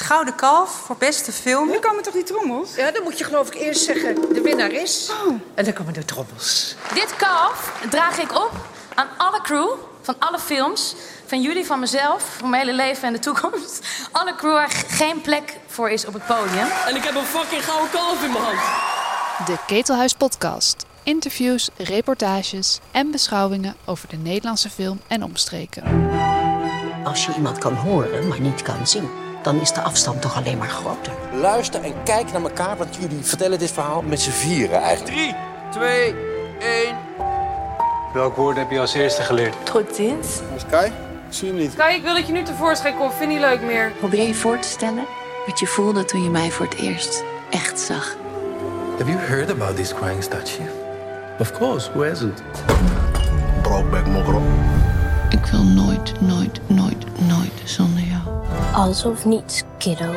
Het Gouden Kalf voor beste film. Nu komen toch die trommels? Ja, dan moet je geloof ik eerst zeggen de winnaar is. En dan komen de trommels. Dit kalf draag ik op aan alle crew van alle films. Van jullie, van mezelf, van mijn hele leven en de toekomst. Alle crew waar geen plek voor is op het podium. En ik heb een fucking gouden kalf in mijn hand. De Ketelhuis Podcast. Interviews, reportages en beschouwingen over de Nederlandse film en omstreken. Als je iemand kan horen, maar niet kan zien, dan is de afstand toch alleen maar groter. Luister en kijk naar elkaar, want jullie vertellen dit verhaal met z'n vieren eigenlijk. 3, 2, 1. Welk woord heb je als eerste geleerd? Tot ziens. Sky? Ik zie hem niet. Sky, ik wil dat je nu tevoorschijn komt. Vind niet leuk meer. Probeer je voor te stellen wat je voelde toen je mij voor het eerst echt zag. Have you heard about this crying statue? Of course, who hasn't? Brokeback Mokrop. Ik wil nooit, nooit, nooit, nooit zonder. Alles of niets, kiddo.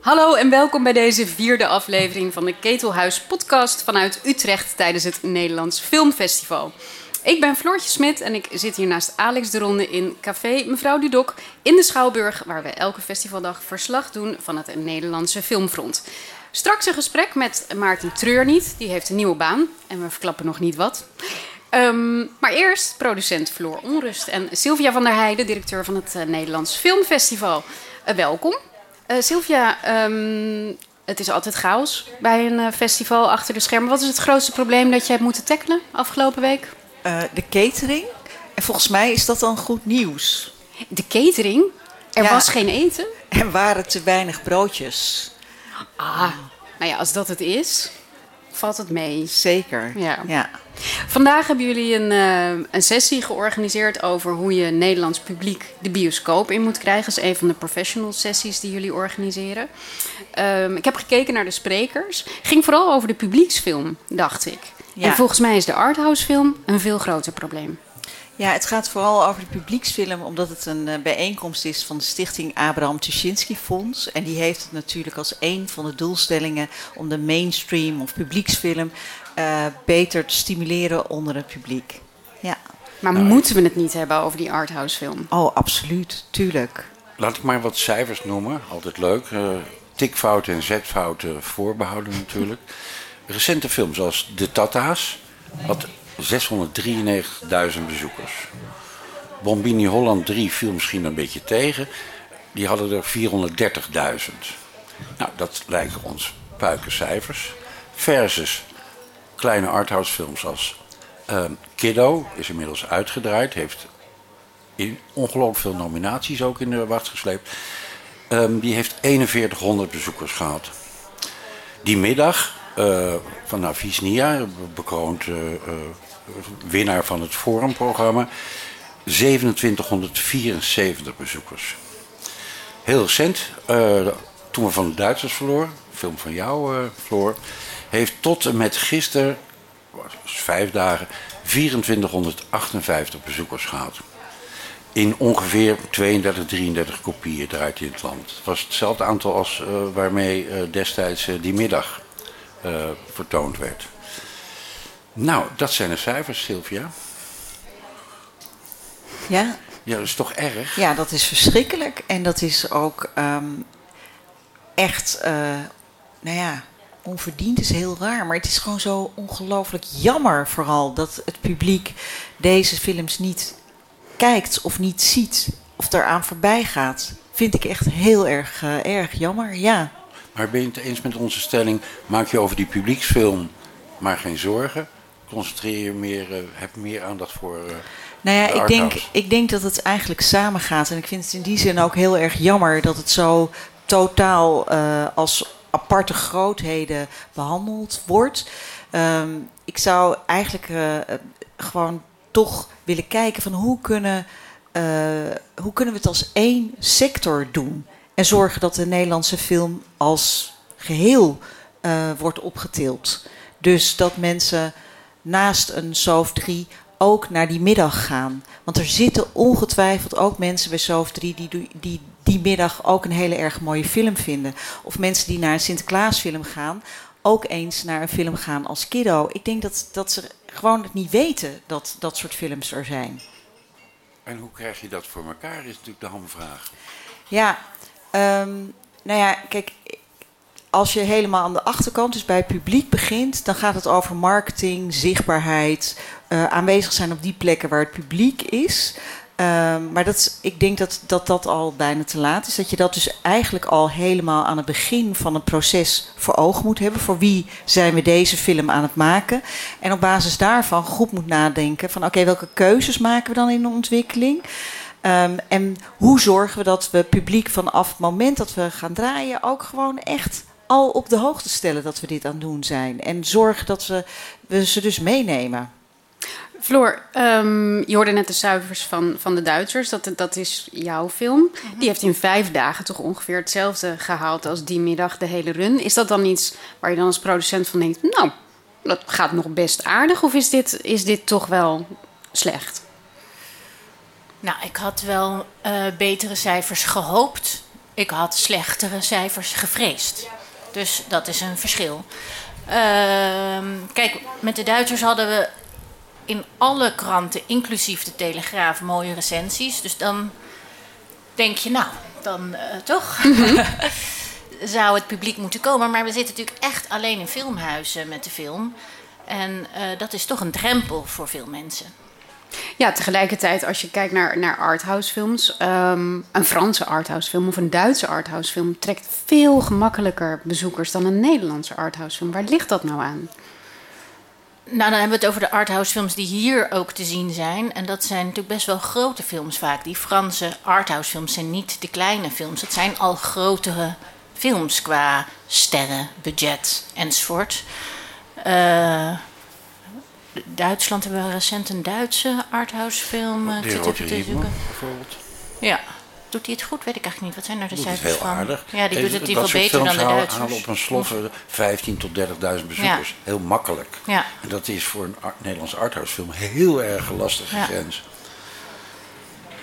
Hallo en welkom bij deze vierde aflevering van de Ketelhuis podcast vanuit Utrecht tijdens het Nederlands Filmfestival. Ik ben Floortje Smit en ik zit hier naast Alex de Ronde in Café Mevrouw Dudok in de Schouwburg, waar we elke festivaldag verslag doen van het Nederlandse Filmfront. Straks een gesprek met Maarten Treurniet, die heeft een nieuwe baan en we verklappen nog niet wat. Um, maar eerst producent Floor Onrust en Sylvia van der Heijden, directeur van het uh, Nederlands Filmfestival. Uh, welkom. Uh, Sylvia, um, het is altijd chaos bij een festival achter de schermen. Wat is het grootste probleem dat je hebt moeten tackelen afgelopen week? De catering. En volgens mij is dat dan goed nieuws. De catering? Er ja. was geen eten? Er waren te weinig broodjes. Ah, nou ja, als dat het is, valt het mee. Zeker, ja. ja. Vandaag hebben jullie een, uh, een sessie georganiseerd over hoe je Nederlands publiek de bioscoop in moet krijgen. Dat is een van de professional sessies die jullie organiseren. Um, ik heb gekeken naar de sprekers. Ging vooral over de publieksfilm, dacht ik. Ja. En volgens mij is de arthouse film een veel groter probleem. Ja, het gaat vooral over de publieksfilm, omdat het een uh, bijeenkomst is van de stichting Abraham Tuschinski Fonds. En die heeft het natuurlijk als een van de doelstellingen om de mainstream of publieksfilm uh, beter te stimuleren onder het publiek. Ja. Maar nou, moeten we het niet hebben over die arthouse film? Oh, absoluut, tuurlijk. Laat ik maar wat cijfers noemen, altijd leuk. Uh, tikfouten en zetfouten voorbehouden natuurlijk. Recente films als De Tata's had 693.000 bezoekers. Bombini Holland 3 viel misschien een beetje tegen. Die hadden er 430.000. Nou, dat lijken ons puikencijfers. Versus kleine arthouse films als uh, Kiddo is inmiddels uitgedraaid. Heeft ongelooflijk veel nominaties ook in de wacht gesleept. Um, die heeft 4100 bezoekers gehad. Die middag uh, van bekroond uh, winnaar van het Forumprogramma, 2774 bezoekers. Heel recent, toen we van de Duitsers verloren, film van jou, Floor, heeft tot en met gisteren, vijf dagen, 2458 bezoekers gehad. In ongeveer 32, 33 kopieën draait in het land. Het was hetzelfde aantal als uh, waarmee uh, destijds uh, die middag vertoond werd. Nou, dat zijn de cijfers, Sylvia. Ja. Ja, dat is toch erg? Ja, dat is verschrikkelijk. En dat is ook um, echt, nou ja, onverdiend is heel raar, maar het is gewoon zo ongelooflijk jammer vooral dat het publiek deze films niet kijkt of niet ziet of eraan voorbij gaat. Vind ik echt heel erg, uh, erg jammer, ja. Maar ben je het eens met onze stelling, maak je over die publieksfilm maar geen zorgen? Concentreer je meer, uh, heb meer aandacht voor uh, nou ja, ik denk, ik denk dat het eigenlijk samengaat. En ik vind het in die zin ook heel erg jammer dat het zo totaal als aparte grootheden behandeld wordt. Um, ik zou eigenlijk uh, gewoon toch willen kijken van hoe kunnen, uh, hoe kunnen we het als één sector doen. En zorgen dat de Nederlandse film als geheel uh, wordt opgetild. Dus dat mensen naast een SOF 3 ook naar die middag gaan. Want er zitten ongetwijfeld ook mensen bij SOF 3 die, die die middag ook een hele erg mooie film vinden. Of mensen die naar een Sinterklaasfilm gaan, ook eens naar een film gaan als kiddo. Ik denk dat, dat er gewoon het niet weten dat dat soort films er zijn. En hoe krijg je dat voor elkaar, is natuurlijk de hamvraag. Ja, ehm, nou ja, kijk, als je helemaal aan de achterkant, dus bij publiek begint, dan gaat het over marketing, zichtbaarheid, uh, aanwezig zijn op die plekken waar het publiek is. Um, maar dat, ik denk dat, dat dat al bijna te laat is. Dat je dat dus eigenlijk al helemaal aan het begin van het proces voor ogen moet hebben. Voor wie zijn we deze film aan het maken? En op basis daarvan goed moet nadenken van oké, welke keuzes maken we dan in de ontwikkeling? Um, en hoe zorgen we dat we publiek vanaf het moment dat we gaan draaien ook gewoon echt al op de hoogte stellen dat we dit aan het doen zijn. En zorgen dat we, we ze dus meenemen. Floor, um, je hoorde net de cijfers van, van de Duitsers. Dat, dat is jouw film. Mhm. Die heeft in vijf dagen toch ongeveer hetzelfde gehaald als die middag de hele run. Is dat dan iets waar je dan als producent van denkt... nou, dat gaat nog best aardig of is dit, is dit toch wel slecht? Nou, ik had wel uh, betere cijfers gehoopt. Ik had slechtere cijfers gevreesd. Dus dat is een verschil. Uh, kijk, met de Duitsers hadden we in alle kranten, inclusief de Telegraaf, mooie recensies. Dus dan denk je, nou, dan uh, toch zou het publiek moeten komen. Maar we zitten natuurlijk echt alleen in filmhuizen met de film. En uh, dat is toch een drempel voor veel mensen. Ja, tegelijkertijd als je kijkt naar, naar arthousefilms, um, een Franse arthousefilm of een Duitse arthousefilm trekt veel gemakkelijker bezoekers dan een Nederlandse arthousefilm. Waar ligt dat nou aan? Nou, dan hebben we het over de arthousefilms die hier ook te zien zijn. En dat zijn natuurlijk best wel grote films vaak. Die Franse arthousefilms zijn niet de kleine films. Het zijn al grotere films qua sterren, budget enzovoort. Uh, Duitsland hebben we recent een Duitse arthousefilm uh, zitten te zoeken. bijvoorbeeld. Ja. Doet hij het goed? Weet ik eigenlijk niet. Wat zijn nou de cijfers heel van? aardig. Ja, die doet het geval beter dan de Duitsers. halen op een sloffe 15 tot 30.000 bezoekers. Ja. Heel makkelijk. Ja. En dat is voor een art, Nederlandse arthousefilm heel erg lastige ja. grens.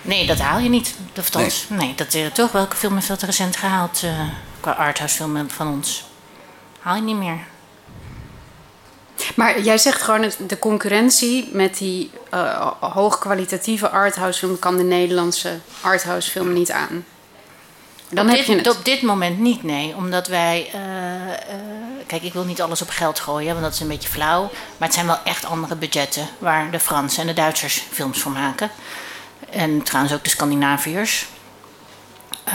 Nee, dat haal je niet. Of nee. nee, dat is toch. Welke film heeft dat recent gehaald uh, qua arthousefilm van ons? Haal je niet meer. Maar jij zegt gewoon de concurrentie met die uh, hoogkwalitatieve arthousefilm kan de Nederlandse arthousefilm niet aan. Dan op, heb dit, je het. op dit moment niet, nee. Omdat wij. Uh, uh, kijk, ik wil niet alles op geld gooien, want dat is een beetje flauw. Maar het zijn wel echt andere budgetten waar de Fransen en de Duitsers films voor maken. En trouwens ook de Scandinaviërs.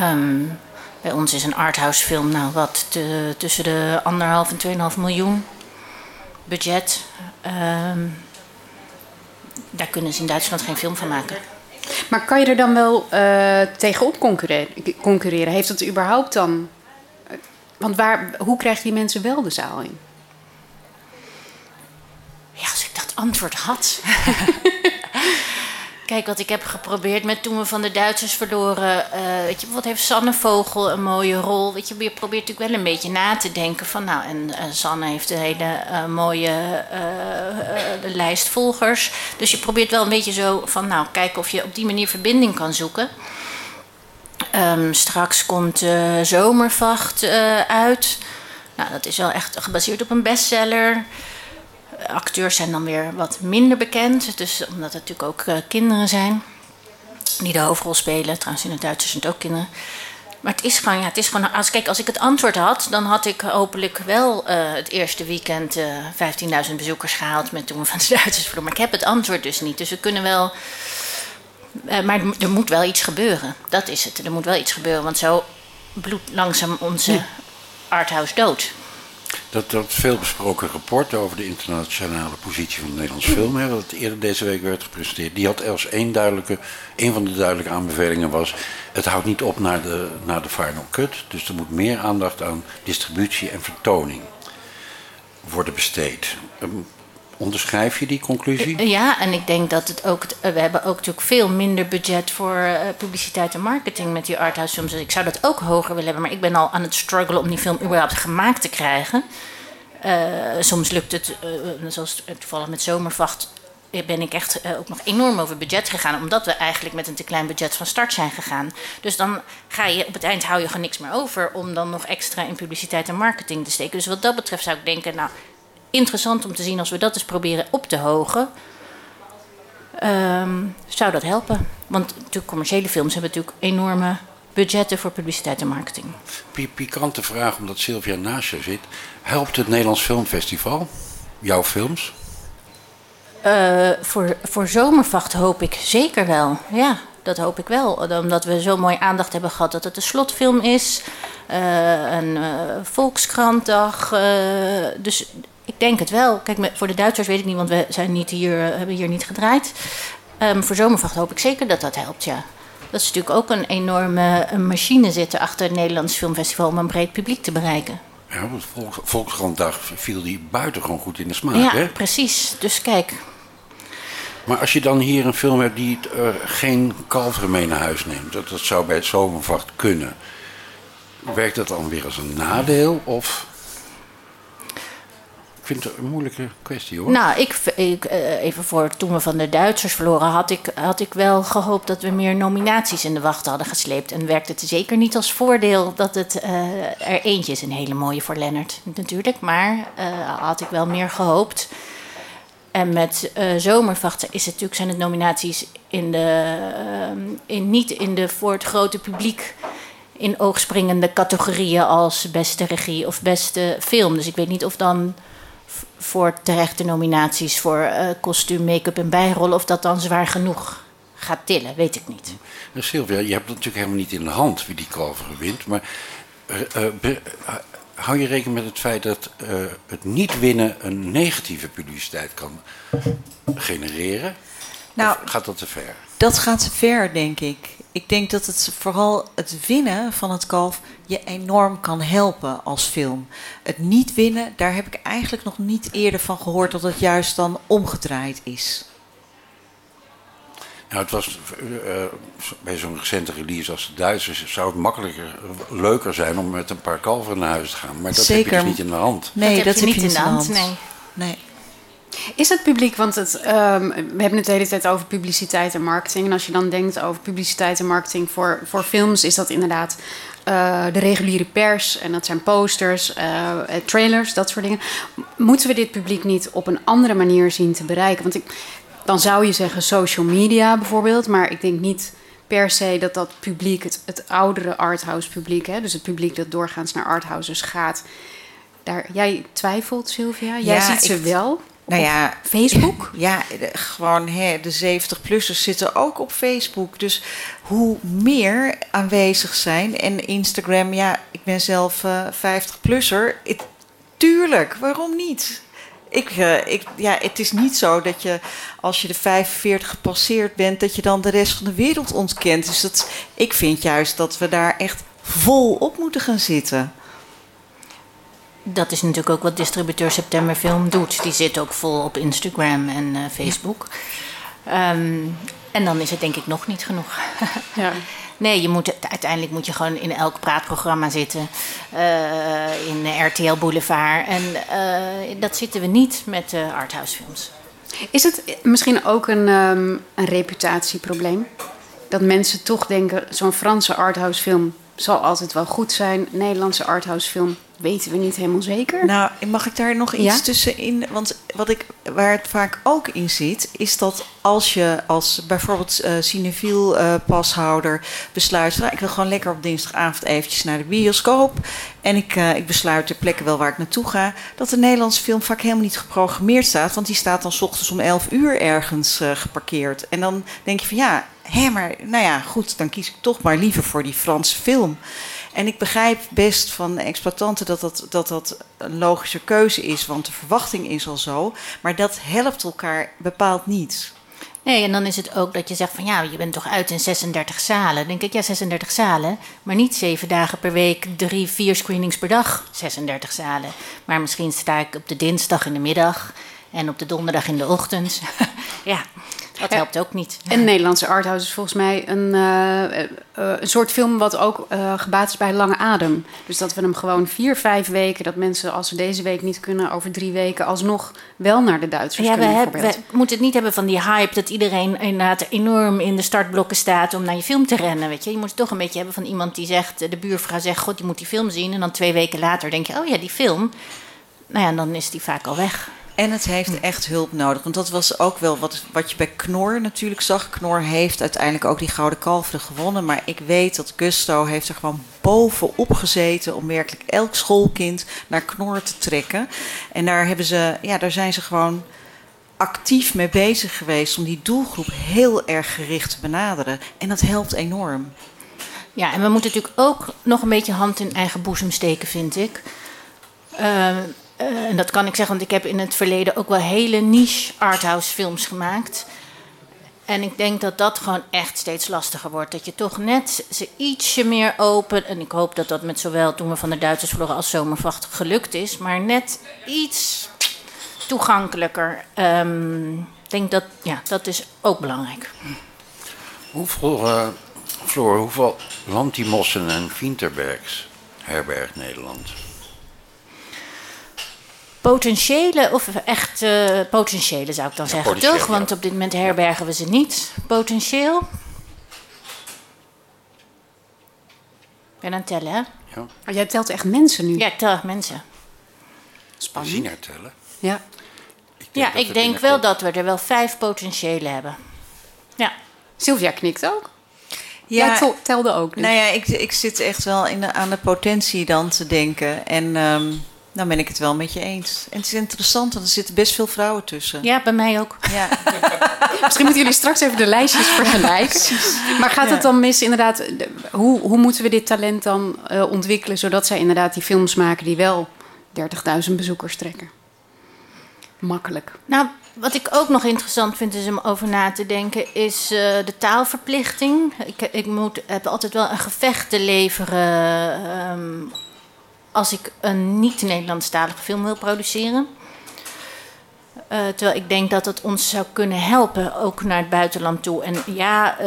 Um, bij ons is een arthousefilm, nou wat, te, tussen de anderhalf en 2,5 miljoen budget. Um, daar kunnen ze in Duitsland geen film van maken. Maar kan je er dan wel uh, tegenop concurreren, concurreren? Heeft dat überhaupt dan. Want waar, hoe krijg je die mensen wel de zaal in? Ja, als ik dat antwoord had. Kijk, wat ik heb geprobeerd met toen we van de Duitsers verloren. Uh, weet je, wat heeft Sanne Vogel een mooie rol? Weet je, probeert natuurlijk wel een beetje na te denken van, nou, en Sanne heeft een hele uh, mooie lijst volgers. Dus je probeert wel een beetje zo van, nou, kijken of je op die manier verbinding kan zoeken. Um, straks komt Zomervacht uit. Nou, dat is wel echt gebaseerd op een bestseller acteurs zijn dan weer wat minder bekend. Dus, omdat het natuurlijk ook uh, kinderen zijn die de hoofdrol spelen. Trouwens, in het Duits zijn het ook kinderen. Maar het is gewoon, ja, het is gewoon als, kijk, als ik het antwoord had, dan had ik hopelijk wel uh, het eerste weekend uh, 15.000 bezoekers gehaald met toen van de Duitsers vloer. Maar ik heb het antwoord dus niet. Dus we kunnen wel. Uh, maar er moet wel iets gebeuren. Dat is het. Er moet wel iets gebeuren. Want zo bloedt langzaam onze ja. arthouse dood. Dat, dat veelbesproken rapport over de internationale positie van de Nederlandse film, hè, wat eerder deze week werd gepresenteerd, die had als één duidelijke, een van de duidelijke aanbevelingen was, het houdt niet op naar de, naar de final cut, dus er moet meer aandacht aan distributie en vertoning worden besteed. Onderschrijf je die conclusie? Ja, en ik denk dat het ook. We hebben ook natuurlijk veel minder budget voor uh, publiciteit en marketing met die arthouse films. Dus ik zou dat ook hoger willen hebben. Maar ik ben al aan het struggelen om die film überhaupt gemaakt te krijgen. Soms lukt het, uh, zoals toevallig met Zomervacht, ben ik echt ook nog enorm over budget gegaan. Omdat we eigenlijk met een te klein budget van start zijn gegaan. Dus dan ga je op het eind hou je gewoon niks meer over om dan nog extra in publiciteit en marketing te steken. Dus wat dat betreft zou ik denken, nou interessant om te zien als we dat eens proberen op te hogen. Ehm, zou dat helpen? Want natuurlijk, commerciële films hebben natuurlijk enorme budgetten voor publiciteit en marketing. Pi- Pikante vraag, omdat Sylvia naast je zit. Helpt het Nederlands Filmfestival jouw films? Eh, voor, voor Zomervacht hoop ik zeker wel. Ja, dat hoop ik wel. Omdat we zo mooi aandacht hebben gehad dat het een slotfilm is. eh, een eh, volkskrantdag. dus ik denk het wel. Kijk, voor de Duitsers weet ik niet, want we zijn niet hier, eh, hebben hier niet gedraaid. Ehm, voor Zomervacht hoop ik zeker dat dat helpt, ja. Dat is natuurlijk ook een enorme machine zitten achter het Nederlands Filmfestival om een breed publiek te bereiken. Ja, want Volks, Volkskrantdag viel die buitengewoon goed in de smaak, ja, hè? precies. Dus kijk, Maar als je dan hier een film hebt die eh, geen kalveren mee naar huis neemt, dat, dat zou bij het zomervacht kunnen. Werkt dat dan weer als een nadeel? Of. Vind het een moeilijke kwestie hoor. Nou, ik, ik, eh, even voor toen we van de Duitsers verloren, had ik, had ik wel gehoopt dat we meer nominaties in de wacht hadden gesleept. En werkte het zeker niet als voordeel dat het eh, er eentje is. Een hele mooie voor Lennart natuurlijk, maar eh, had ik wel meer gehoopt. En met Zomervacht is het natuurlijk, zijn het nominaties in de, in, niet in de voor het grote publiek in oogspringende categorieën als beste regie of beste film. Dus ik weet niet of dan voor terechte nominaties voor eh, kostuum, make-up en bijrollen, of dat dan zwaar genoeg gaat tillen, weet ik niet. Nou, Sylvia, je hebt het natuurlijk helemaal niet in de hand wie die kalveren wint. Maar eh, eh, be- hou je rekening met het feit dat eh, het niet winnen een negatieve publiciteit kan genereren? Nou, Of gaat dat te ver? Dat gaat te ver, denk ik. Ik denk dat het vooral het winnen van het kalf je enorm kan helpen als film. Het niet winnen, daar heb ik eigenlijk nog niet eerder van gehoord dat het juist dan omgedraaid is. Nou, het was eh, eh, bij zo'n recente release als de Duitsers zou het makkelijker, leuker zijn om met een paar kalveren naar huis te gaan. Maar dat heb je dus niet in de hand. Nee, dat, je niet in de hand, nee. nee. Is het publiek, want het, ehm, we hebben het de hele tijd over publiciteit en marketing. En als je dan denkt over publiciteit en marketing voor, voor films, is dat inderdaad eh, de reguliere pers. En dat zijn posters, eh, eh, trailers, dat soort dingen. Moeten we dit publiek niet op een andere manier zien te bereiken? Want ik, dan zou je zeggen social media bijvoorbeeld, maar ik denk niet per se dat dat publiek, het, het oudere arthouse publiek, hè, dus het publiek dat doorgaans naar arthouses gaat. Daar, jij twijfelt, Sylvia? Jij Ja, ziet ze ik- wel? Nou ja, Facebook? Ja, gewoon hè, de 70-plussers zitten ook op Facebook. Dus hoe meer aanwezig zijn. En Instagram, ja, ik ben zelf eh 50-plusser. Het- Tuurlijk, waarom niet? Ik, eh, ik, ja, het is niet zo dat je als je de 45 gepasseerd bent, dat je dan de rest van de wereld ontkent. Dus dat, ik vind juist dat we daar echt vol op moeten gaan zitten. Dat is natuurlijk ook wat distributeur September Film doet. Die zit ook vol op Instagram en eh, Facebook. Ehm, en dan is het denk ik nog niet genoeg. Ja. Nee, je moet, uiteindelijk moet je gewoon in elk praatprogramma zitten. eh, in RTL Boulevard. En eh, dat zitten we niet met uh, arthousefilms. Is het misschien ook een, ehm, een reputatieprobleem? Dat mensen toch denken, zo'n Franse arthouse film zal altijd wel goed zijn. Nederlandse arthouse film weten we niet helemaal zeker. Nou, mag ik daar nog iets Ja? tussenin? Want wat ik, waar het vaak ook in zit, is dat als je als bijvoorbeeld eh cinefiel eh, pashouder besluit... Nou, ik wil gewoon lekker op dinsdagavond eventjes naar de bioscoop... en ik, eh, ik besluit ter plekke wel waar ik naartoe ga... dat de Nederlandse film vaak helemaal niet geprogrammeerd staat... want die staat dan 's ochtends om 11 uur ergens geparkeerd. En dan denk je van ja, hé, maar nou ja, goed... dan kies ik toch maar liever voor die Franse film... En ik begrijp best van de exploitanten dat dat, dat dat een logische keuze is, want de verwachting is al zo. Maar dat helpt elkaar bepaald niet. Nee, en dan is het ook dat je zegt van ja, je bent toch uit in 36 zalen. Dan denk ik ja, 36 zalen, maar niet zeven dagen per week, drie, vier screenings per dag, 36 zalen. Maar misschien sta ik op de dinsdag in de middag en op de donderdag in de ochtend. ja, dat Ja. helpt ook niet. Een Nederlandse arthouse is volgens mij een, eh, eh, een soort film wat ook eh, gebaat is bij lange adem. Dus dat we hem gewoon vier, vijf weken, dat mensen als ze deze week niet kunnen, over drie weken alsnog wel naar de Duitsers Ja, we, kunnen. hebben, we bijvoorbeeld. moeten het niet hebben van die hype dat iedereen inderdaad enorm in de startblokken staat om naar je film te rennen. Weet je? je moet het toch een beetje hebben van iemand die zegt, de buurvrouw zegt, god, je moet die film zien. En dan twee weken later denk je, oh ja, die film. nou ja, dan is die vaak al weg. En het heeft echt hulp nodig. Want dat was ook wel wat, wat je bij Knor natuurlijk zag. Knor heeft uiteindelijk ook die Gouden Kalveren gewonnen. Maar ik weet dat Gusto heeft er gewoon bovenop gezeten... om werkelijk elk schoolkind naar Knor te trekken. En daar, hebben ze, ja, daar zijn ze gewoon actief mee bezig geweest... om die doelgroep heel erg gericht te benaderen. En dat helpt enorm. Ja, en we moeten natuurlijk ook nog een beetje hand in eigen boezem steken, vind ik. Uh, uh, en dat kan ik zeggen, want ik heb in het verleden ook wel hele niche arthouse films gemaakt. En ik denk dat dat gewoon echt steeds lastiger wordt. Dat je toch net ze ietsje meer open. En ik hoop dat dat met zowel toen we van de Duitsers vlogen als zomervacht gelukt is. Maar net iets toegankelijker. Um, ik denk dat, ja, dat is ook belangrijk. Hoeveel, uh, Floor, hoeveel Lantimossen en Winterbergs herbergt Nederland? Potentiële, of echt uh, potentiële zou ik dan ja, zeggen, toch? Want ja. op dit moment herbergen we ze niet. Potentieel. Ik ben aan het tellen, hè? Ja. Oh, jij telt echt mensen nu? Ja, ik tel echt mensen. Spannend. Zien tellen? Ja. Ik ja, ik denk wel dat we er wel vijf potentiële hebben. Ja. Sylvia knikt ook. Ja, Jij telde ook. Dus. Nou ja, ik, ik zit echt wel in de, aan de potentie dan te denken. En um, dan ben ik het wel met je eens. En het is interessant, want er zitten best veel vrouwen tussen. Ja, bij mij ook. Ja. Misschien moeten jullie straks even de lijstjes vergelijken. maar gaat het dan mis, inderdaad, de, hoe, hoe moeten we dit talent dan uh, ontwikkelen... zodat zij inderdaad die films maken die wel 30.000 bezoekers trekken? Makkelijk. Nou, wat ik ook nog interessant vind is om over na te denken, is uh, de taalverplichting. Ik, ik moet, heb altijd wel een gevecht te leveren um, als ik een niet-Nederlandstalige film wil produceren. Uh, terwijl ik denk dat het ons zou kunnen helpen, ook naar het buitenland toe. En ja, uh,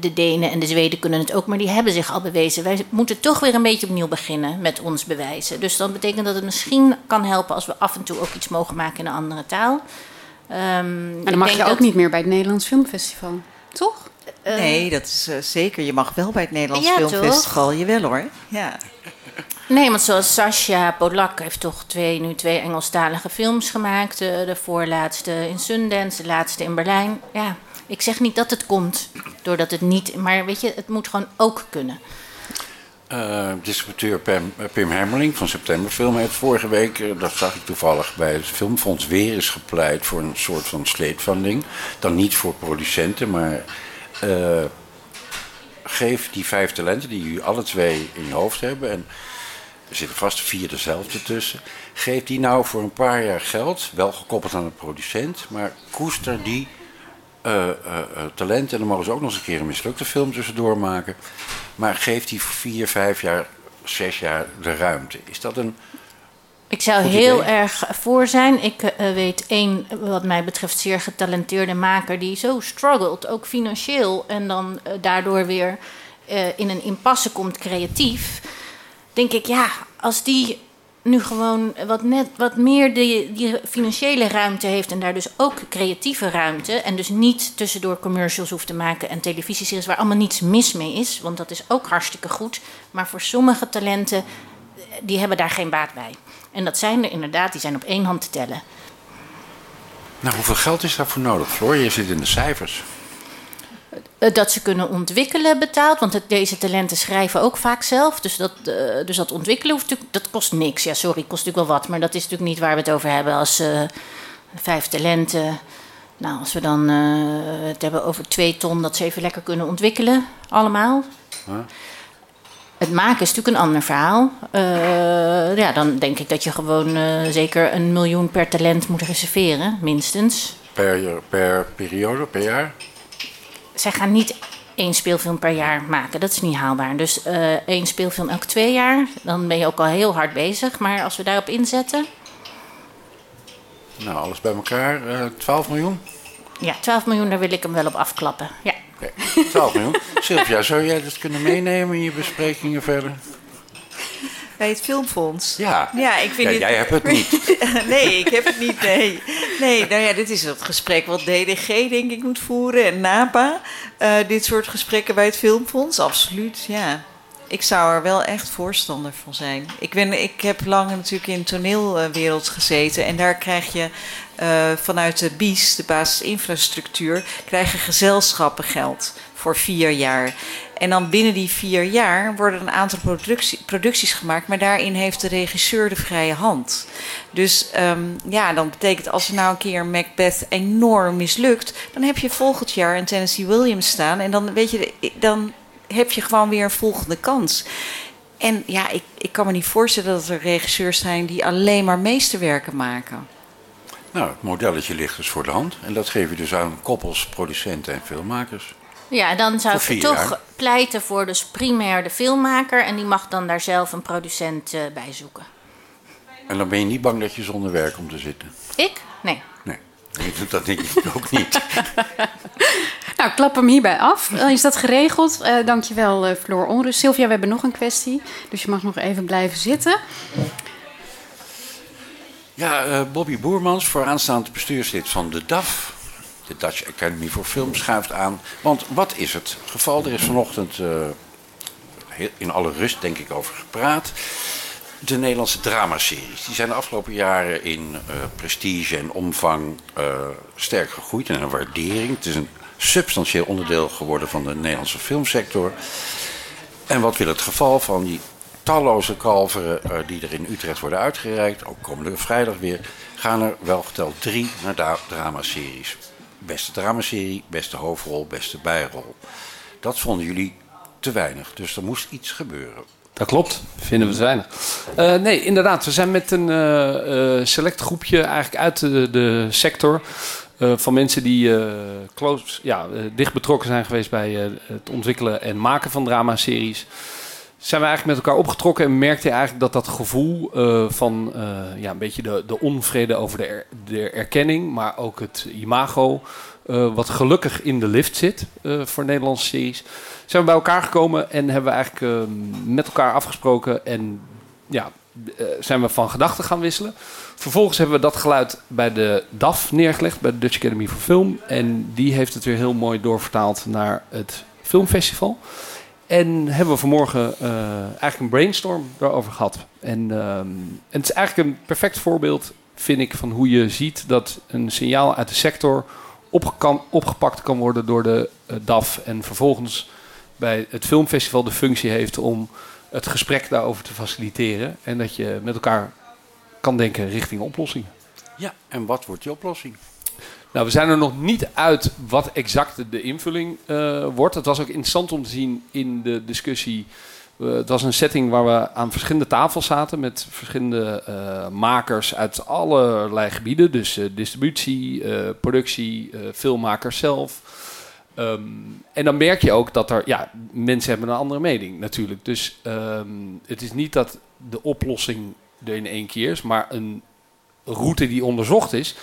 de Denen en de Zweden kunnen het ook, maar die hebben zich al bewezen. Wij moeten toch weer een beetje opnieuw beginnen met ons bewijzen. Dus dat betekent dat het misschien kan helpen als we af en toe ook iets mogen maken in een andere taal. Um, en dan mag je ook dat... niet meer bij het Nederlands Filmfestival, toch? Uh, nee, dat is zeker. Je mag wel bij het Nederlands ja, Filmfestival. Toch? Jawel hoor. Ja. Nee, want zoals Sascha Polak heeft toch twee, nu twee Engelstalige films gemaakt. De, de voorlaatste in Sundance, de laatste in Berlijn. Ja, ik zeg niet dat het komt, doordat het niet... Maar weet je, het moet gewoon ook kunnen. Uh, distributeur Pim, Pim Hermeling van Septemberfilm heeft vorige week, dat zag ik toevallig bij het Filmfonds, weer eens gepleit voor een soort van sleetvanding. Dan niet voor producenten, maar geef die vijf talenten die jullie alle twee in je hoofd hebben. En er zitten vast vier dezelfde tussen. Geef die nou voor een paar jaar geld, wel gekoppeld aan de producent, maar koester die uh, uh, talenten. En dan mogen ze ook nog eens een keer een mislukte film tussendoor maken. Maar geef die vier, vijf jaar, zes jaar de ruimte. Is dat een. Ik zou heel idee? erg voor zijn. Ik weet één, wat mij betreft, zeer getalenteerde maker die zo struggelt, ook financieel, en dan daardoor weer in een impasse komt creatief denk ik, ja, als die nu gewoon wat, net, wat meer die, die financiële ruimte heeft en daar dus ook creatieve ruimte en dus niet tussendoor commercials hoeft te maken en televisieseries waar allemaal niets mis mee is, want dat is ook hartstikke goed. Maar voor sommige talenten, die hebben daar geen baat bij. En dat zijn er inderdaad, die zijn op één hand te tellen. Nou, hoeveel geld is daarvoor nodig, Floor? Je zit in de cijfers. Eh, dat ze kunnen ontwikkelen betaald. Want het, deze talenten schrijven ook vaak zelf. Dus dat, uh, dus dat ontwikkelen hoeft dat kost niks. Ja, sorry, kost natuurlijk wel wat. Maar dat is natuurlijk niet waar we het over hebben. Als uh, vijf talenten. Nou, als we dan het hebben over twee ton, dat ze even lekker kunnen ontwikkelen, allemaal. Huh? Het maken is natuurlijk een ander verhaal. ja, dan denk ik dat je gewoon zeker een miljoen per talent moet reserveren, minstens. Per, per periode, per jaar? Zij gaan niet één speelfilm per jaar maken. Dat is niet haalbaar. Dus uh, één speelfilm elke twee jaar, dan ben je ook al heel hard bezig. Maar als we daarop inzetten. Nou, alles bij elkaar, uh, eh, 12 miljoen? Ja, 12 miljoen, daar wil ik hem wel op afklappen. Ja. Okay. 12 miljoen. Sylvia, zou jij dat kunnen meenemen in je besprekingen verder? Bij het Filmfonds. Ja, ja, ik vind ja dit... jij hebt het niet. nee, ik heb het niet, nee. Nee, nou ja, dit is het gesprek wat DDG denk ik moet voeren en NAPA. Uh, dit soort gesprekken bij het Filmfonds, absoluut, ja. Ik zou er wel echt voorstander van zijn. Ik, ben, ik heb lang natuurlijk in de toneelwereld gezeten. En daar krijg je uh, vanuit de BIES, de basisinfrastructuur, krijgen gezelschappen geld voor vier jaar. En dan binnen die vier jaar worden een aantal productie, producties gemaakt, maar daarin heeft de regisseur de vrije hand. Dus um, ja, dan betekent als er nou een keer Macbeth enorm mislukt, dan heb je volgend jaar een Tennessee Williams staan en dan weet je, dan heb je gewoon weer een volgende kans. En ja, ik, ik kan me niet voorstellen dat er regisseurs zijn die alleen maar meesterwerken maken. Nou, het modelletje ligt dus voor de hand. En dat geef je dus aan koppels, producenten en filmmakers. Ja, dan zou ik toch pleiten voor dus primair de filmmaker. En die mag dan daar zelf een producent uh, bij zoeken. En dan ben je niet bang dat je zonder werk komt te zitten? Ik? Nee. Nee, je doet dat niet, ook niet. nou, klap hem hierbij af. Dan is dat geregeld. Uh, dankjewel, uh, Floor Onrust. Sylvia, we hebben nog een kwestie. Dus je mag nog even blijven zitten. Ja, uh, Bobby Boermans, vooraanstaand bestuurslid van de DAF, de Dutch Academy for Film, schuift aan. Want wat is het geval? Er is vanochtend uh, in alle rust, denk ik, over gepraat. De Nederlandse dramaseries. Die zijn de afgelopen jaren in uh, prestige en omvang sterk gegroeid en een waardering. Het is een substantieel onderdeel geworden van de Nederlandse filmsector. En wat wil het geval van die talloze kalveren die er in Utrecht worden uitgereikt, ook komende vrijdag weer, gaan er wel geteld drie naar dramaseries. Beste dramaserie, beste hoofdrol, beste bijrol. Dat vonden jullie te weinig, dus er moest iets gebeuren. Dat klopt, vinden we te weinig. Uh, nee, inderdaad, we zijn met een uh, select groepje eigenlijk uit de, de sector. van mensen die close, ja, dicht betrokken zijn geweest bij het ontwikkelen en maken van dramaseries zijn we eigenlijk met elkaar opgetrokken en merkte je eigenlijk dat dat gevoel uh, van uh, ja, een beetje de, de onvrede over de, de erkenning, maar ook het imago, uh, wat gelukkig in de lift zit voor Nederlandse series, zijn we bij elkaar gekomen en hebben we eigenlijk met elkaar afgesproken en ja, zijn we van gedachten gaan wisselen. Vervolgens hebben we dat geluid bij de DAF neergelegd, bij de Dutch Academy for Film. En die heeft het weer heel mooi doorvertaald naar het filmfestival. En hebben we vanmorgen uh, eigenlijk een brainstorm daarover gehad. En, uh, en, het is eigenlijk een perfect voorbeeld, vind ik, van hoe je ziet dat een signaal uit de sector opgepakt kan worden door de uh, DAF. En vervolgens bij het filmfestival de functie heeft om het gesprek daarover te faciliteren. En dat je met elkaar kan denken richting oplossingen. Ja, en wat wordt die oplossing? Nou, we zijn er nog niet uit wat exact de invulling uh, wordt. Het was ook interessant om te zien in de discussie. Uh, het was een setting waar we aan verschillende tafels zaten met verschillende uh, makers uit allerlei gebieden. Dus distributie, productie, filmmakers zelf. Um, en dan merk je ook dat er, ja, mensen hebben een andere mening natuurlijk. Dus um, het is niet dat de oplossing er in één keer is, maar een route die onderzocht is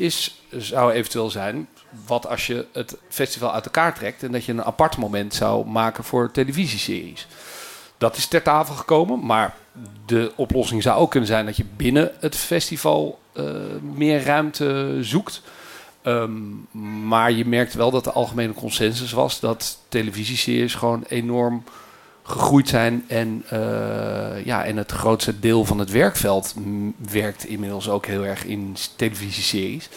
is, zou eventueel zijn, wat als je het festival uit elkaar trekt en dat je een apart moment zou maken voor televisieseries. Dat is ter tafel gekomen, maar de oplossing zou ook kunnen zijn dat je binnen het festival uh, meer ruimte zoekt. Um, maar je merkt wel dat de algemene consensus was dat televisieseries gewoon enorm gegroeid zijn. En, uh, ja, en het grootste deel van het werkveld werkt inmiddels ook heel erg in televisieseries.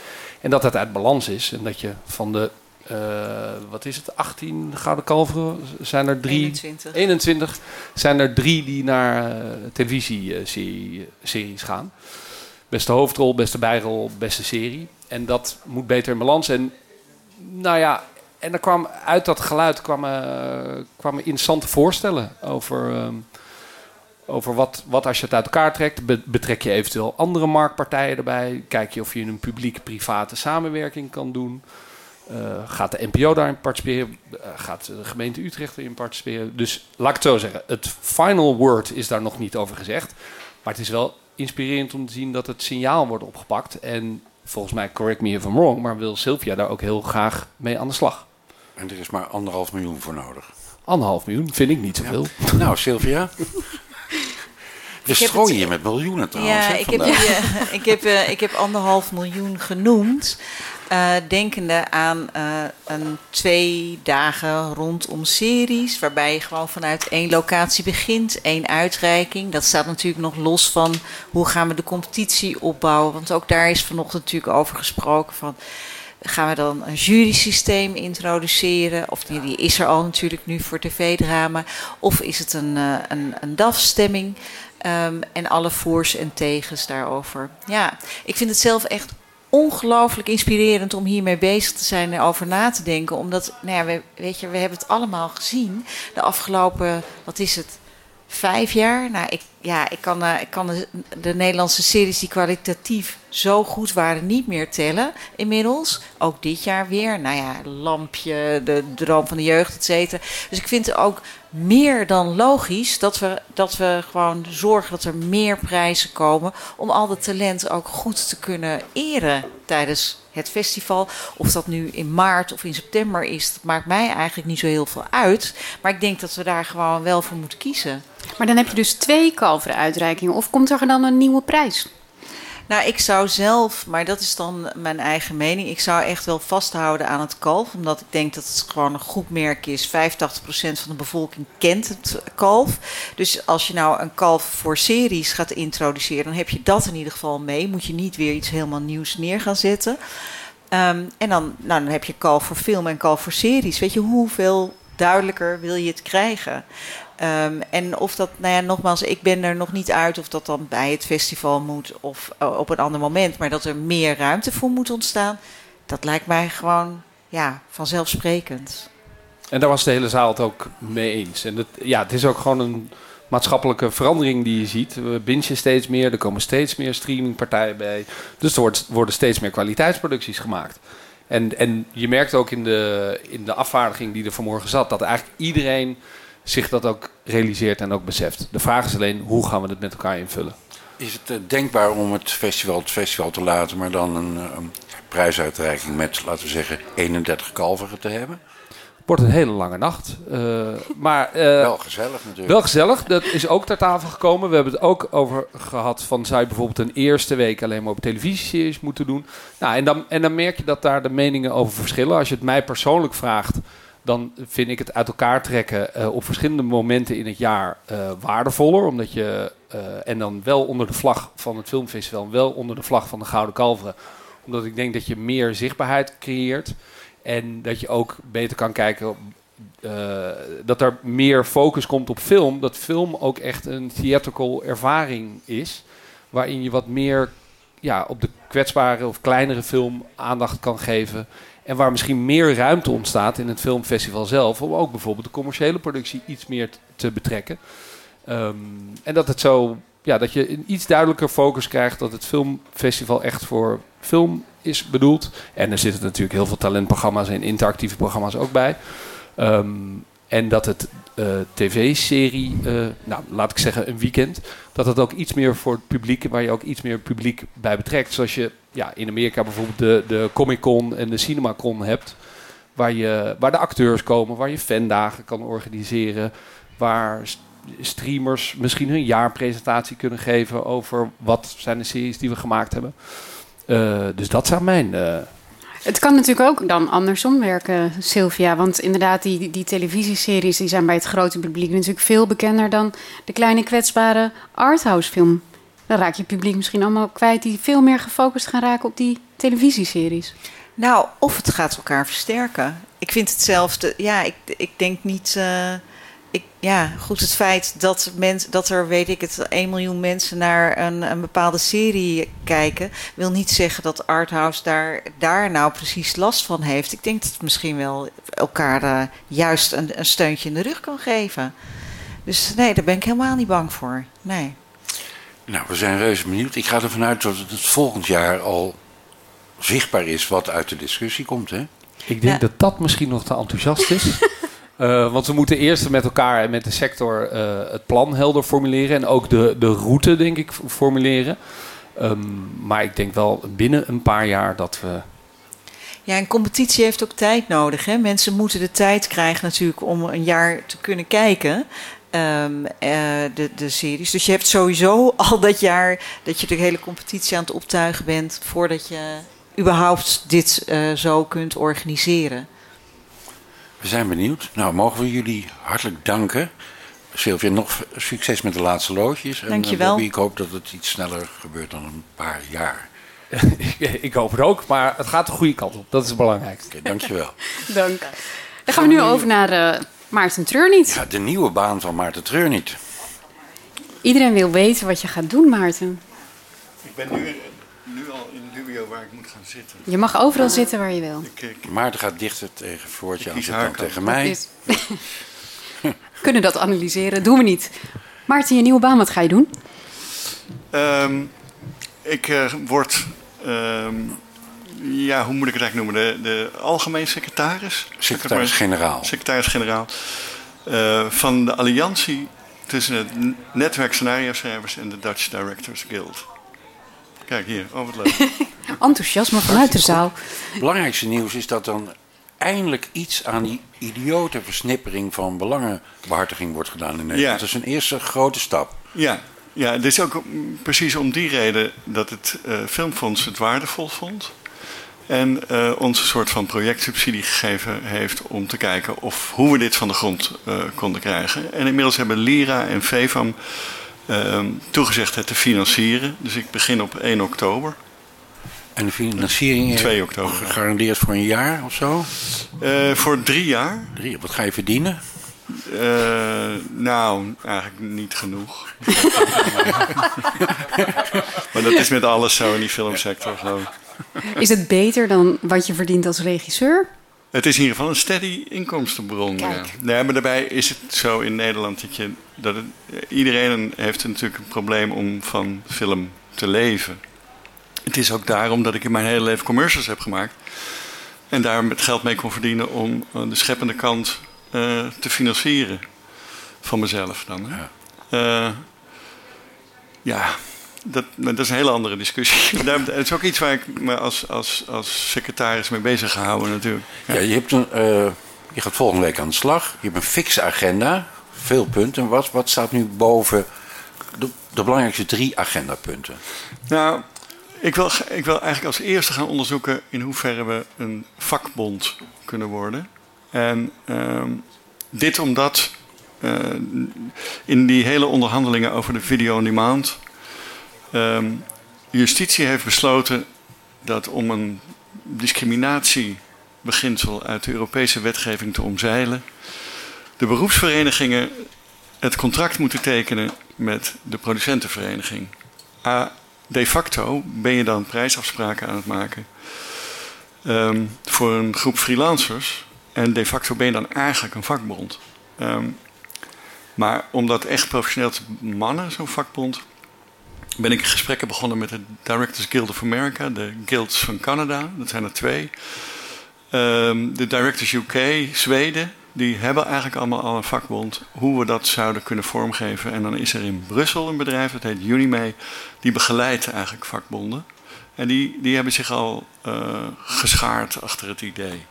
En dat dat uit balans is. En dat je van de, uh, wat is het, 18 Gouden Kalveren zijn er drie. 21. 21 zijn er drie die naar uh, televisieseries gaan. Beste hoofdrol, beste bijrol, beste serie. En dat moet beter in balans. En nou ja, en er kwam uit dat geluid kwamen, kwamen interessante voorstellen over, um, over wat, wat als je het uit elkaar trekt. betrek je eventueel andere marktpartijen erbij? Kijk je of je een publiek-private samenwerking kan doen? Uh, gaat de NPO daarin participeren? Uh, gaat de gemeente Utrecht erin participeren? Dus laat ik het zo zeggen, het final word is daar nog niet over gezegd. Maar het is wel inspirerend om te zien dat het signaal wordt opgepakt. En volgens mij, correct me if I'm wrong, maar wil Sylvia daar ook heel graag mee aan de slag. En er is maar anderhalf miljoen voor nodig. Anderhalf miljoen vind ik niet zoveel. Ja. Nou, Sylvia. We strooien je met miljoenen trouwens. Ja, hè, ik heb, die, eh, ik, heb, eh, ik heb anderhalf miljoen genoemd. eh, denkende aan eh, een twee dagen rondom series. Waarbij je gewoon vanuit één locatie begint, één uitreiking. Dat staat natuurlijk nog los van hoe gaan we de competitie opbouwen. Want ook daar is vanochtend natuurlijk over gesproken van. Gaan we dan een jurysysteem introduceren? Of die is er al natuurlijk nu voor tv-drama. Of is het een, eh, een, een DAF-stemming? Ehm, en alle voors en tegens daarover. Ja, ik vind het zelf echt ongelooflijk inspirerend om hiermee bezig te zijn en over na te denken. Omdat, nou ja, we, weet je, we hebben het allemaal gezien. De afgelopen, wat is het, vijf jaar? Nou, ik, ja, ik kan, eh, ik kan de, de Nederlandse series die kwalitatief zo goed waren niet meer tellen inmiddels. Ook dit jaar weer. Nou ja, Lampje, de Droom van de Jeugd, et cetera. Dus ik vind ook meer dan logisch dat we, dat we gewoon zorgen dat er meer prijzen komen. Om al dat talent ook goed te kunnen eren tijdens het festival. Of dat nu in maart of in september is, dat maakt mij eigenlijk niet zo heel veel uit. Maar ik denk dat we daar gewoon wel voor moeten kiezen. Maar dan heb je dus twee kalverenuitreikingen. Of komt er dan een nieuwe prijs? Nou, ik zou zelf, maar dat is dan mijn eigen mening. Ik zou echt wel vasthouden aan het kalf. Omdat ik denk dat het gewoon een goed merk is. 85% van de bevolking kent het kalf. Dus als je nou een kalf voor series gaat introduceren, dan heb je dat in ieder geval mee. Moet je niet weer iets helemaal nieuws neer gaan zetten. Ehm, en dan, nou, dan heb je kalf voor film en kalf voor series. Weet je, hoeveel duidelijker wil je het krijgen? Um, en of dat, nou ja, nogmaals, ik ben er nog niet uit of dat dan bij het festival moet of uh, op een ander moment, maar dat er meer ruimte voor moet ontstaan, dat lijkt mij gewoon ja, vanzelfsprekend. En daar was de hele zaal het ook mee eens. En ja, het is ook gewoon een maatschappelijke verandering die je ziet. We bingen steeds meer, er komen steeds meer streamingpartijen bij. Dus er worden steeds meer kwaliteitsproducties gemaakt. En, en je merkt ook in de, in de afvaardiging die er vanmorgen zat, dat eigenlijk iedereen zich dat ook realiseert en ook beseft. De vraag is alleen, hoe gaan we het met elkaar invullen? Is het uh, denkbaar om het festival het festival te laten, maar dan een, een prijsuitreiking met, laten we zeggen, 31 kalveren te hebben? wordt een hele lange nacht. Uh, maar, uh, wel gezellig natuurlijk. Wel gezellig. Dat is ook ter tafel gekomen. We hebben het ook over gehad van zou je bijvoorbeeld een eerste week alleen maar op televisieseries moeten doen. Nou, en, dan, en dan merk je dat daar de meningen over verschillen. Als je het mij persoonlijk vraagt, dan vind ik het uit elkaar trekken uh, op verschillende momenten in het jaar waardevoller. Omdat je, en dan wel onder de vlag van het filmfestival, wel onder de vlag van de Gouden Kalveren. Omdat ik denk dat je meer zichtbaarheid creëert. En dat je ook beter kan kijken, dat er meer focus komt op film. Dat film ook echt een theatrical ervaring is. Waarin je wat meer ja, op de kwetsbare of kleinere film aandacht kan geven. En waar misschien meer ruimte ontstaat in het filmfestival zelf. Om ook bijvoorbeeld de commerciële productie iets meer te betrekken. Um, en dat het zo, ja, dat je een iets duidelijker focus krijgt. Dat het filmfestival echt voor film is bedoeld. En er zitten natuurlijk heel veel talentprogramma's en interactieve programma's ook bij. Um, en dat het uh, tv-serie, uh, nou laat ik zeggen een weekend, dat het ook iets meer voor het publiek, waar je ook iets meer publiek bij betrekt. Zoals je ja, in Amerika bijvoorbeeld de, de Comic Con en de CinemaCon hebt, waar, je, waar de acteurs komen, waar je fandagen kan organiseren, waar streamers misschien hun jaarpresentatie kunnen geven over wat zijn de series die we gemaakt hebben. Uh, dus dat zou mijn. Uh... Het kan natuurlijk ook dan andersom werken, Sylvia. Want inderdaad, die, die televisieseries die zijn bij het grote publiek natuurlijk veel bekender dan de kleine kwetsbare arthouse film. Dan raak je publiek misschien allemaal kwijt die veel meer gefocust gaan raken op die televisieseries. Nou, of het gaat elkaar versterken. Ik vind hetzelfde. Ja, ik, ik denk niet. Uh ik, ja, goed, het feit dat, mens, dat er, weet ik het, 1 miljoen mensen naar een, een bepaalde serie kijken, wil niet zeggen dat Arthouse daar, daar nou precies last van heeft. Ik denk dat het misschien wel elkaar uh, juist een, een steuntje in de rug kan geven. Dus nee, daar ben ik helemaal niet bang voor. Nee. Nou, we zijn reuze benieuwd. Ik ga ervan uit dat het volgend jaar al zichtbaar is wat uit de discussie komt, hè? Ik denk ja. dat dat misschien nog te enthousiast is. Uh, want we moeten eerst met elkaar en met de sector uh, het plan helder formuleren. En ook de, de route, denk ik, formuleren. Um, maar ik denk wel binnen een paar jaar dat we. Ja, en competitie heeft ook tijd nodig. Hè? Mensen moeten de tijd krijgen natuurlijk om een jaar te kunnen kijken. Ehm, eh, de, de series. Dus je hebt sowieso al dat jaar dat je de hele competitie aan het optuigen bent voordat je überhaupt dit uh, zo kunt organiseren. We zijn benieuwd. Nou, mogen we jullie hartelijk danken. Sylvia, nog succes met de laatste loodjes. Dank je wel. ik hoop dat het iets sneller gebeurt dan een paar jaar. ik hoop het ook, maar het gaat de goede kant op. Dat is het belangrijkste. Okay, dankjewel. Dank. Dan gaan we nu over naar uh, Maarten Treurniet. Ja, de nieuwe baan van Maarten Treurniet. Iedereen wil weten wat je gaat doen, Maarten. Ik ben nu, nu al in dubio waar ik moet gaan zitten. Je mag overal zitten waar je wil. Ik, ik, Maarten gaat dichter tegen Voortje aan dan tegen mij. Kunnen dat analyseren? Doen we niet. Maarten, je nieuwe baan, wat ga je doen? Um, ik uh, word um, ja, hoe moet ik het eigenlijk noemen? De, de algemeen secretaris? Secretaris-generaal. Secretaris-generaal. Uh, van de alliantie tussen het netwerk scenario-schrijvers en de Dutch Directors Guild. Kijk hier, oh wat leuk. Enthousiasme vanuit de zaal. Het belangrijkste nieuws is dat dan eindelijk iets aan die idiote versnippering van belangenbehartiging wordt gedaan in Nederland. Ja. Dat is een eerste grote stap. Ja, ja, het is ook precies om die reden dat het uh, Filmfonds het waardevol vond. En uh, ons een soort van projectsubsidie gegeven heeft om te kijken of, hoe we dit van de grond uh, konden krijgen. En inmiddels hebben Lira en VEVAM uh, toegezegd het te financieren. Dus ik begin op 1 oktober. En de financiering 2 oktober. gegarandeerd voor een jaar of zo? voor drie jaar. Drie, wat ga je verdienen? Uh, nou, eigenlijk niet genoeg. maar dat is met alles zo in die filmsector. Zo. Is het beter dan wat je verdient als regisseur? Het is in ieder geval een steady inkomstenbron. Ja. Nee, maar daarbij is het zo in Nederland dat, je, dat het, iedereen heeft natuurlijk een probleem om van film te leven. Het is ook daarom dat ik in mijn hele leven commercials heb gemaakt. En daar het geld mee kon verdienen om de scheppende kant uh, te financieren. Van mezelf dan. Hè? Ja. Uh, ja, dat, dat is een hele andere discussie. Het is ook iets waar ik me als, als, als secretaris mee bezig gehouden natuurlijk. Ja, ja je, hebt een, uh, je gaat volgende week aan de slag. Je hebt een fixe agenda. Veel punten. Wat, wat staat nu boven de, de belangrijkste drie agendapunten? Nou, ik wil, ik wil eigenlijk als eerste gaan onderzoeken in hoeverre we een vakbond kunnen worden. En uh, dit omdat uh, in die hele onderhandelingen over de video Uh, justitie heeft besloten dat om een discriminatiebeginsel uit de Europese wetgeving te omzeilen, de beroepsverenigingen het contract moeten tekenen met de producentenvereniging. A, de facto ben je dan prijsafspraken aan het maken um, voor een groep freelancers en de facto ben je dan eigenlijk een vakbond. Um, maar om dat echt professioneel te mannen, zo'n vakbond, ben ik gesprekken begonnen met de Directors Guild of America, de guilds van Canada, dat zijn er twee. Um, de Directors UK, Zweden, die hebben eigenlijk allemaal al een vakbond. Hoe we dat zouden kunnen vormgeven. En dan is er in Brussel een bedrijf, dat heet Unime, die begeleidt eigenlijk vakbonden. En die, die hebben zich al uh, geschaard achter het idee.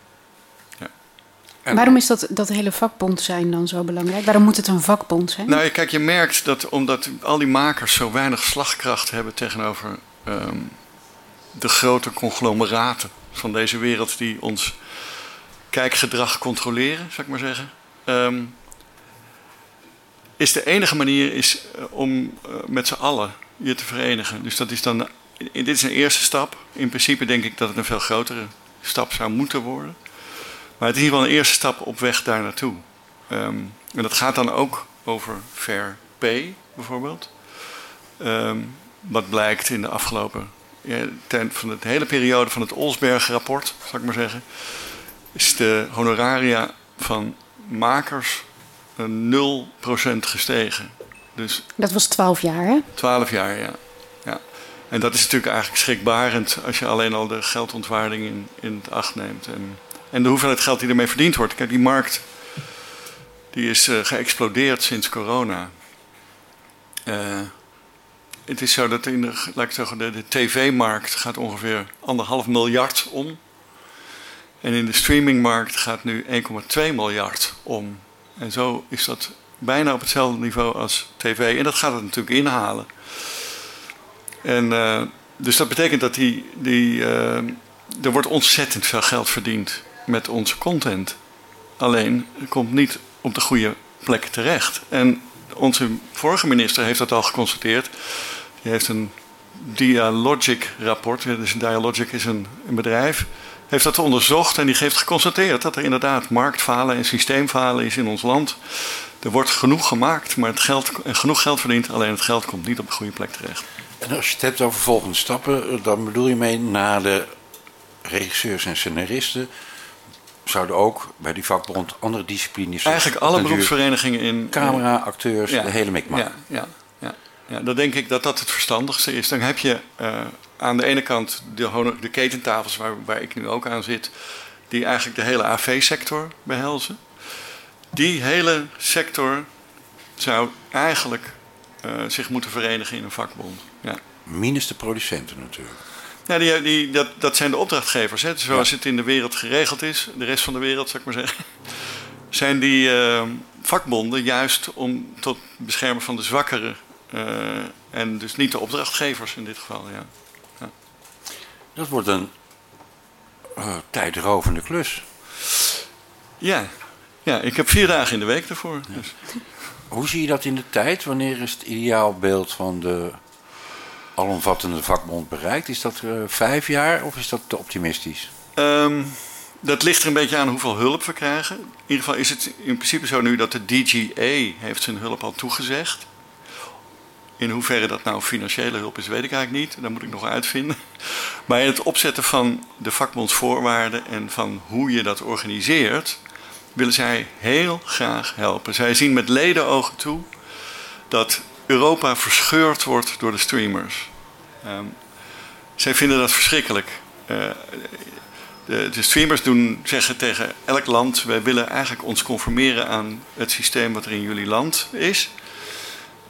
En Waarom is dat, dat hele vakbond zijn dan zo belangrijk? Waarom moet het een vakbond zijn? Nou, kijk, je merkt dat omdat al die makers zo weinig slagkracht hebben tegenover um, de grote conglomeraten van deze wereld die ons kijkgedrag controleren, zou ik maar zeggen. Um, is de enige manier is uh, om uh, met z'n allen je te verenigen. Dus dat is dan. Dit is een eerste stap. In principe denk ik dat het een veel grotere stap zou moeten worden. Maar het is in ieder geval een eerste stap op weg daar naartoe. Um, en dat gaat dan ook over fair pay, bijvoorbeeld. Um, wat blijkt in de afgelopen. Ja, van de hele periode van het Olsberg-rapport, zal ik maar zeggen. Is de honoraria van makers een 0% gestegen. Dus dat was 12 jaar, hè? 12 jaar, ja. ja. En dat is natuurlijk eigenlijk schrikbarend als je alleen al de geldontwaarding in, in het acht neemt. En en de hoeveelheid geld die ermee verdiend wordt. Kijk, die markt die is uh, geëxplodeerd sinds corona. Uh, het is zo dat in de, laat ik zeggen, de, tv-markt gaat ongeveer anderhalf miljard om. En in de streamingmarkt gaat nu 1,2 miljard om. En zo is dat bijna op hetzelfde niveau als tv. En dat gaat het natuurlijk inhalen. En, uh, dus dat betekent dat die, die, er wordt ontzettend veel geld verdiend met onze content. Alleen, het komt niet op de goede plek terecht. En onze vorige minister heeft dat al geconstateerd. Die heeft een Dialogic-rapport. Dus Dialogic is een, bedrijf heeft dat onderzocht en die heeft geconstateerd dat er inderdaad marktfalen en systeemfalen is in ons land. Er wordt genoeg gemaakt, maar het geld, genoeg geld verdiend, alleen het geld komt niet op de goede plek terecht. En als je het hebt over volgende stappen, dan bedoel je mee na de regisseurs en scenaristen. Zouden ook bij die vakbond andere disciplines. Eigenlijk alle beroepsverenigingen in. Camera, acteurs, de hele mikmak. Ja, ja, ja, ja, dan denk ik dat dat het verstandigste is. Dan heb je uh, aan de ene kant de, de ketentafels waar, waar ik nu ook aan zit, die eigenlijk de hele AV-sector behelzen. Die hele sector zou eigenlijk uh, zich moeten verenigen in een vakbond. Ja. Minus de producenten natuurlijk. Ja, die, die, dat, dat zijn de opdrachtgevers. Hè. Zoals ja. het in de wereld geregeld is, de rest van de wereld, zou ik maar zeggen. Zijn die uh, vakbonden juist om tot beschermen van de zwakkere. Uh, en dus niet de opdrachtgevers in dit geval. Ja. ja. Dat wordt een uh, tijdrovende klus. Ja. ja, ik heb vier dagen in de week. Ja. Dus. Hoe zie je dat in de tijd? Wanneer is het ideaalbeeld van de alomvattende vakbond bereikt? Is dat uh, vijf jaar of is dat te optimistisch? Um, dat ligt er een beetje aan hoeveel hulp we krijgen. In ieder geval is het in principe zo nu dat de DGA heeft zijn hulp al toegezegd. In hoeverre dat nou financiële hulp is, weet ik eigenlijk niet. Dat moet ik nog uitvinden. Maar in het opzetten van de vakbondsvoorwaarden en van hoe je dat organiseert, willen zij heel graag helpen. Zij zien met ledenogen toe dat Europa verscheurd wordt door de streamers. Um, zij vinden dat verschrikkelijk. Uh, de, de, streamers doen, zeggen tegen elk land: wij willen eigenlijk ons conformeren aan het systeem wat er in jullie land is.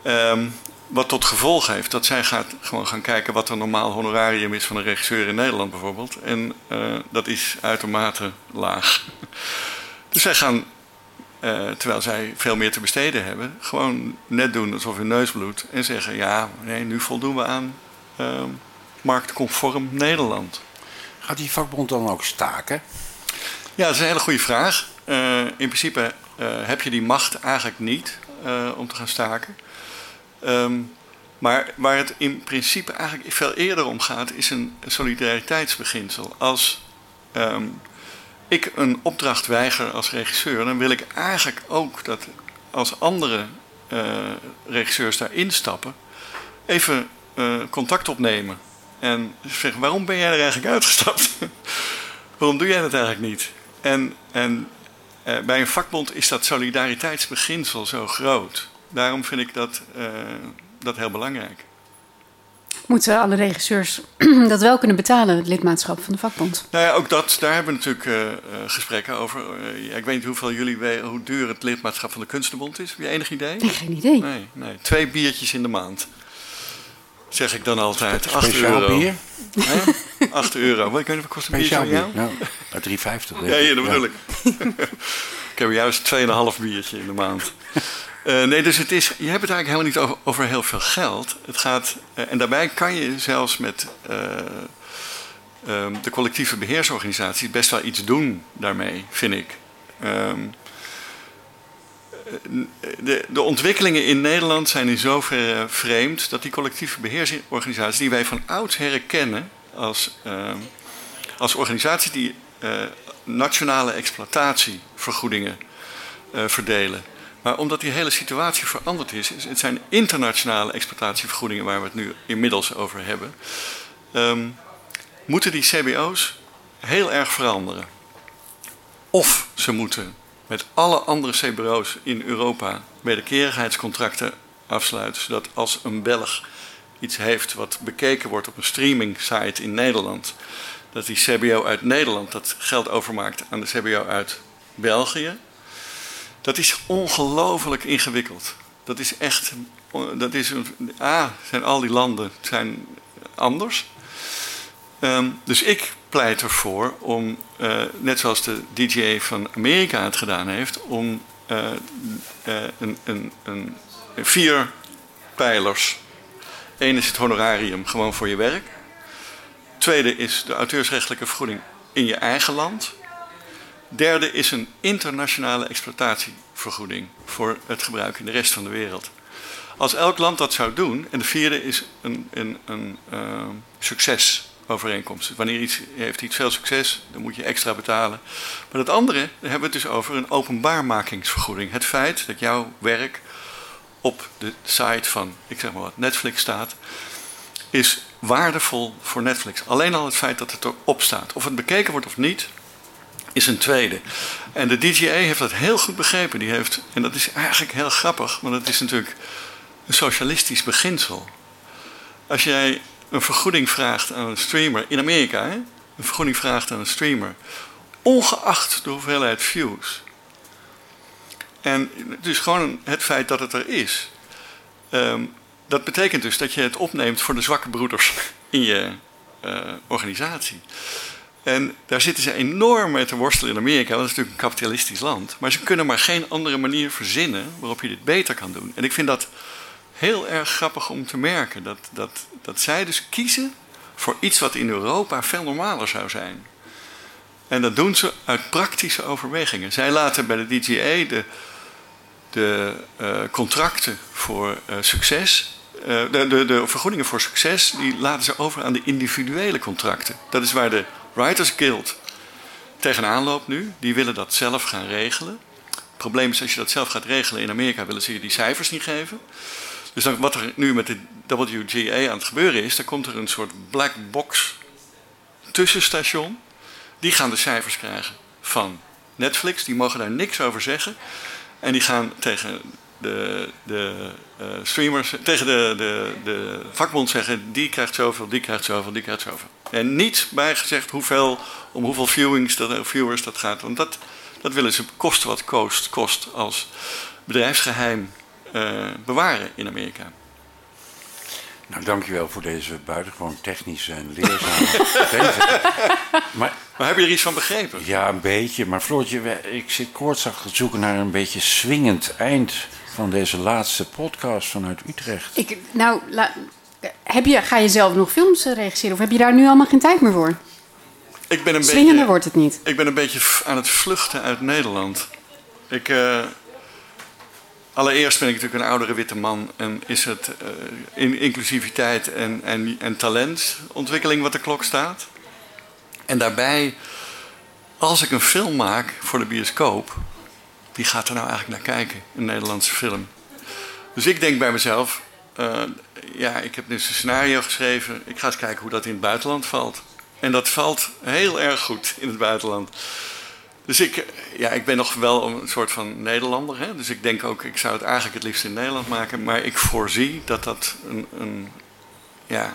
Um, wat tot gevolg heeft dat zij gaat gewoon gaan kijken wat een normaal honorarium is van een regisseur in Nederland bijvoorbeeld. En uh, dat is uitermate laag. Dus zij gaan uh, terwijl zij veel meer te besteden hebben, gewoon net doen alsof hun neus bloedt en zeggen: ja, nee, nu voldoen we aan uh, marktconform Nederland. Gaat die vakbond dan ook staken? Ja, dat is een hele goede vraag. Uh, in principe heb je die macht eigenlijk niet om te gaan staken. Um, maar waar het in principe eigenlijk veel eerder om gaat, is een solidariteitsbeginsel. Als um, ik een opdracht weiger als regisseur, dan wil ik eigenlijk ook dat als andere uh, regisseurs daar instappen, even uh, contact opnemen. En zeggen, waarom ben jij er eigenlijk uitgestapt? waarom doe jij dat eigenlijk niet? En, en uh, bij een vakbond is dat solidariteitsbeginsel zo groot. Daarom vind ik dat, dat heel belangrijk. Moeten alle regisseurs dat wel kunnen betalen, het lidmaatschap van de vakbond? Nou ja, ook dat, daar hebben we natuurlijk uh, gesprekken over. Uh, ja, ik weet niet hoeveel jullie weten hoe duur het lidmaatschap van de Kunstenbond is. Heb je enig idee? Nee, geen idee. Nee, nee. Twee biertjes in de maand. Zeg ik dan altijd. Spe 8 euro. bier? Hè? 8 euro. Wat, ik weet niet, wat kost een biertje van jou? Nou, 3,50. Ja, ja, dat bedoel ja. ik. ik heb juist 2,5 biertje in de maand. Uh, nee, dus het is, je hebt het eigenlijk helemaal niet over, over heel veel geld. Het gaat, uh, en daarbij kan je zelfs met uh, um, de collectieve beheersorganisaties best wel iets doen daarmee, vind ik. Um, de, de, ontwikkelingen in Nederland zijn in zoverre vreemd dat die collectieve beheersorganisaties, die wij van oudsher kennen als, als organisaties die nationale exploitatievergoedingen verdelen maar omdat die hele situatie veranderd is, het zijn internationale exploitatievergoedingen waar we het nu inmiddels over hebben, um, moeten die CBO's heel erg veranderen. Of ze moeten met alle andere CBO's in Europa wederkerigheidscontracten afsluiten, zodat als een Belg iets heeft wat bekeken wordt op een streaming site in Nederland, dat die CBO uit Nederland dat geld overmaakt aan de CBO uit België dat is ongelooflijk ingewikkeld. Dat is echt. Dat is een, A, zijn al die landen zijn anders. Um, dus ik pleit ervoor om, uh, net zoals de DJ van Amerika het gedaan heeft, om eh, eh, een, een, een, vier pijlers. Eén is het honorarium, gewoon voor je werk. Tweede is de auteursrechtelijke vergoeding in je eigen land. Derde is een internationale exploitatievergoeding voor het gebruik in de rest van de wereld. Als elk land dat zou doen, en de vierde is een, een, een uh, succesovereenkomst. Wanneer iets heeft iets veel succes, dan moet je extra betalen. Maar dat andere, daar hebben we het dus over een openbaarmakingsvergoeding. Het feit dat jouw werk op de site van, ik zeg maar wat, Netflix staat, is waardevol voor Netflix. Alleen al het feit dat het erop staat. Of het bekeken wordt of niet, is een tweede. En de DGA heeft dat heel goed begrepen. Die heeft, en dat is eigenlijk heel grappig, want het is natuurlijk een socialistisch beginsel. Als jij een vergoeding vraagt aan een streamer, in Amerika, hè? een vergoeding vraagt aan een streamer, ongeacht de hoeveelheid views. En dus gewoon het feit dat het er is. Ehm, dat betekent dus dat je het opneemt voor de zwakke broeders in je uh, organisatie. En daar zitten ze enorm mee te worstelen in Amerika, want dat is natuurlijk een kapitalistisch land. Maar ze kunnen maar geen andere manier verzinnen waarop je dit beter kan doen. En ik vind dat heel erg grappig om te merken. Dat, dat, dat zij dus kiezen voor iets wat in Europa veel normaler zou zijn. En dat doen ze uit praktische overwegingen. Zij laten bij de DGA de, de uh, contracten voor uh, succes, uh, de, de, de vergoedingen voor succes, die laten ze over aan de individuele contracten. Dat is waar de Writers Guild tegenaan loopt nu. Die willen dat zelf gaan regelen. Het probleem is, als je dat zelf gaat regelen in Amerika, willen ze je die cijfers niet geven. Dus wat er nu met de WGA aan het gebeuren is, dan komt er een soort black box tussenstation. Die gaan de cijfers krijgen van Netflix, die mogen daar niks over zeggen. En die gaan tegen de, de uh, streamers, tegen de, de, de vakbond zeggen: die krijgt zoveel, die krijgt zoveel, die krijgt zoveel. En niet bijgezegd hoeveel, om hoeveel viewings dat, viewers dat gaat. Want dat, dat willen ze kosten wat kost, kost als bedrijfsgeheim uh, bewaren in Amerika. Nou, dankjewel voor deze buitengewoon technische en leerzame maar, maar heb je er iets van begrepen? Ja, een beetje. Maar Floortje, ik zit koortsachtig te zoeken naar een beetje swingend eind van deze laatste podcast vanuit Utrecht. Ik, nou, la, heb je, ga je zelf nog films regisseren of heb je daar nu allemaal geen tijd meer voor? Ik ben een Swingender beetje, wordt het niet. Ik ben een beetje aan het vluchten uit Nederland. Ik, uh, allereerst ben ik natuurlijk een oudere witte man en is het uh, in inclusiviteit en, en, en talentontwikkeling wat de klok staat. En daarbij, als ik een film maak voor de bioscoop, wie gaat er nou eigenlijk naar kijken? Een Nederlandse film. Dus ik denk bij mezelf, uh, ja, ik heb dus een scenario geschreven. Ik ga eens kijken hoe dat in het buitenland valt. En dat valt heel erg goed in het buitenland. Dus ik, ja, ik ben nog wel een soort van Nederlander. Hè? Dus ik denk ook, ik zou het eigenlijk het liefst in Nederland maken. Maar ik voorzie dat dat een, een ja,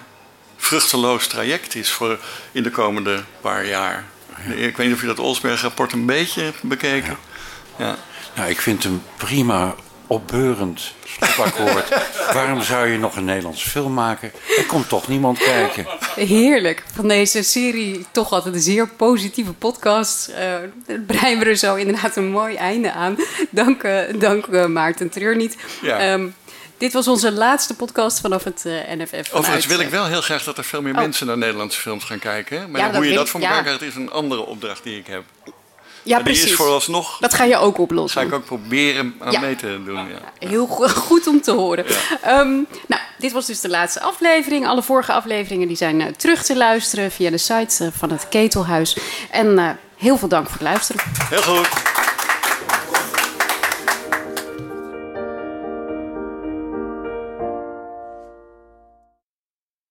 vruchteloos traject is voor in de komende paar jaar. Ja. Ik weet niet of je dat Olsberg-rapport een beetje hebt bekeken. Ja. Ja. Nou, ik vind hem prima opbeurend stopakkoord. Waarom zou je nog een Nederlandse film maken? Er komt toch niemand kijken. Heerlijk. Van deze serie toch altijd een zeer positieve podcast. Uh, breien we er zo inderdaad een mooi einde aan. Dank, uh, dank uh, Maarten Treurniet. Ja. Um, dit was onze laatste podcast vanaf het uh, NFF. Vanuit, Overigens wil ik wel heel graag dat er veel meer oh. mensen naar Nederlandse films gaan kijken. Maar ja, hoe je dat voor elkaar ja. krijgt is een andere opdracht die ik heb. Ja, precies. Die is vooralsnog. Dat ga je ook oplossen. Ga ik ook proberen aan ja. mee te doen. Ja. Heel goed om te horen. Um, nou, dit was dus de laatste aflevering. Alle vorige afleveringen die zijn uh, terug te luisteren via de site uh, van het Ketelhuis. En uh, heel veel dank voor het luisteren. Heel goed.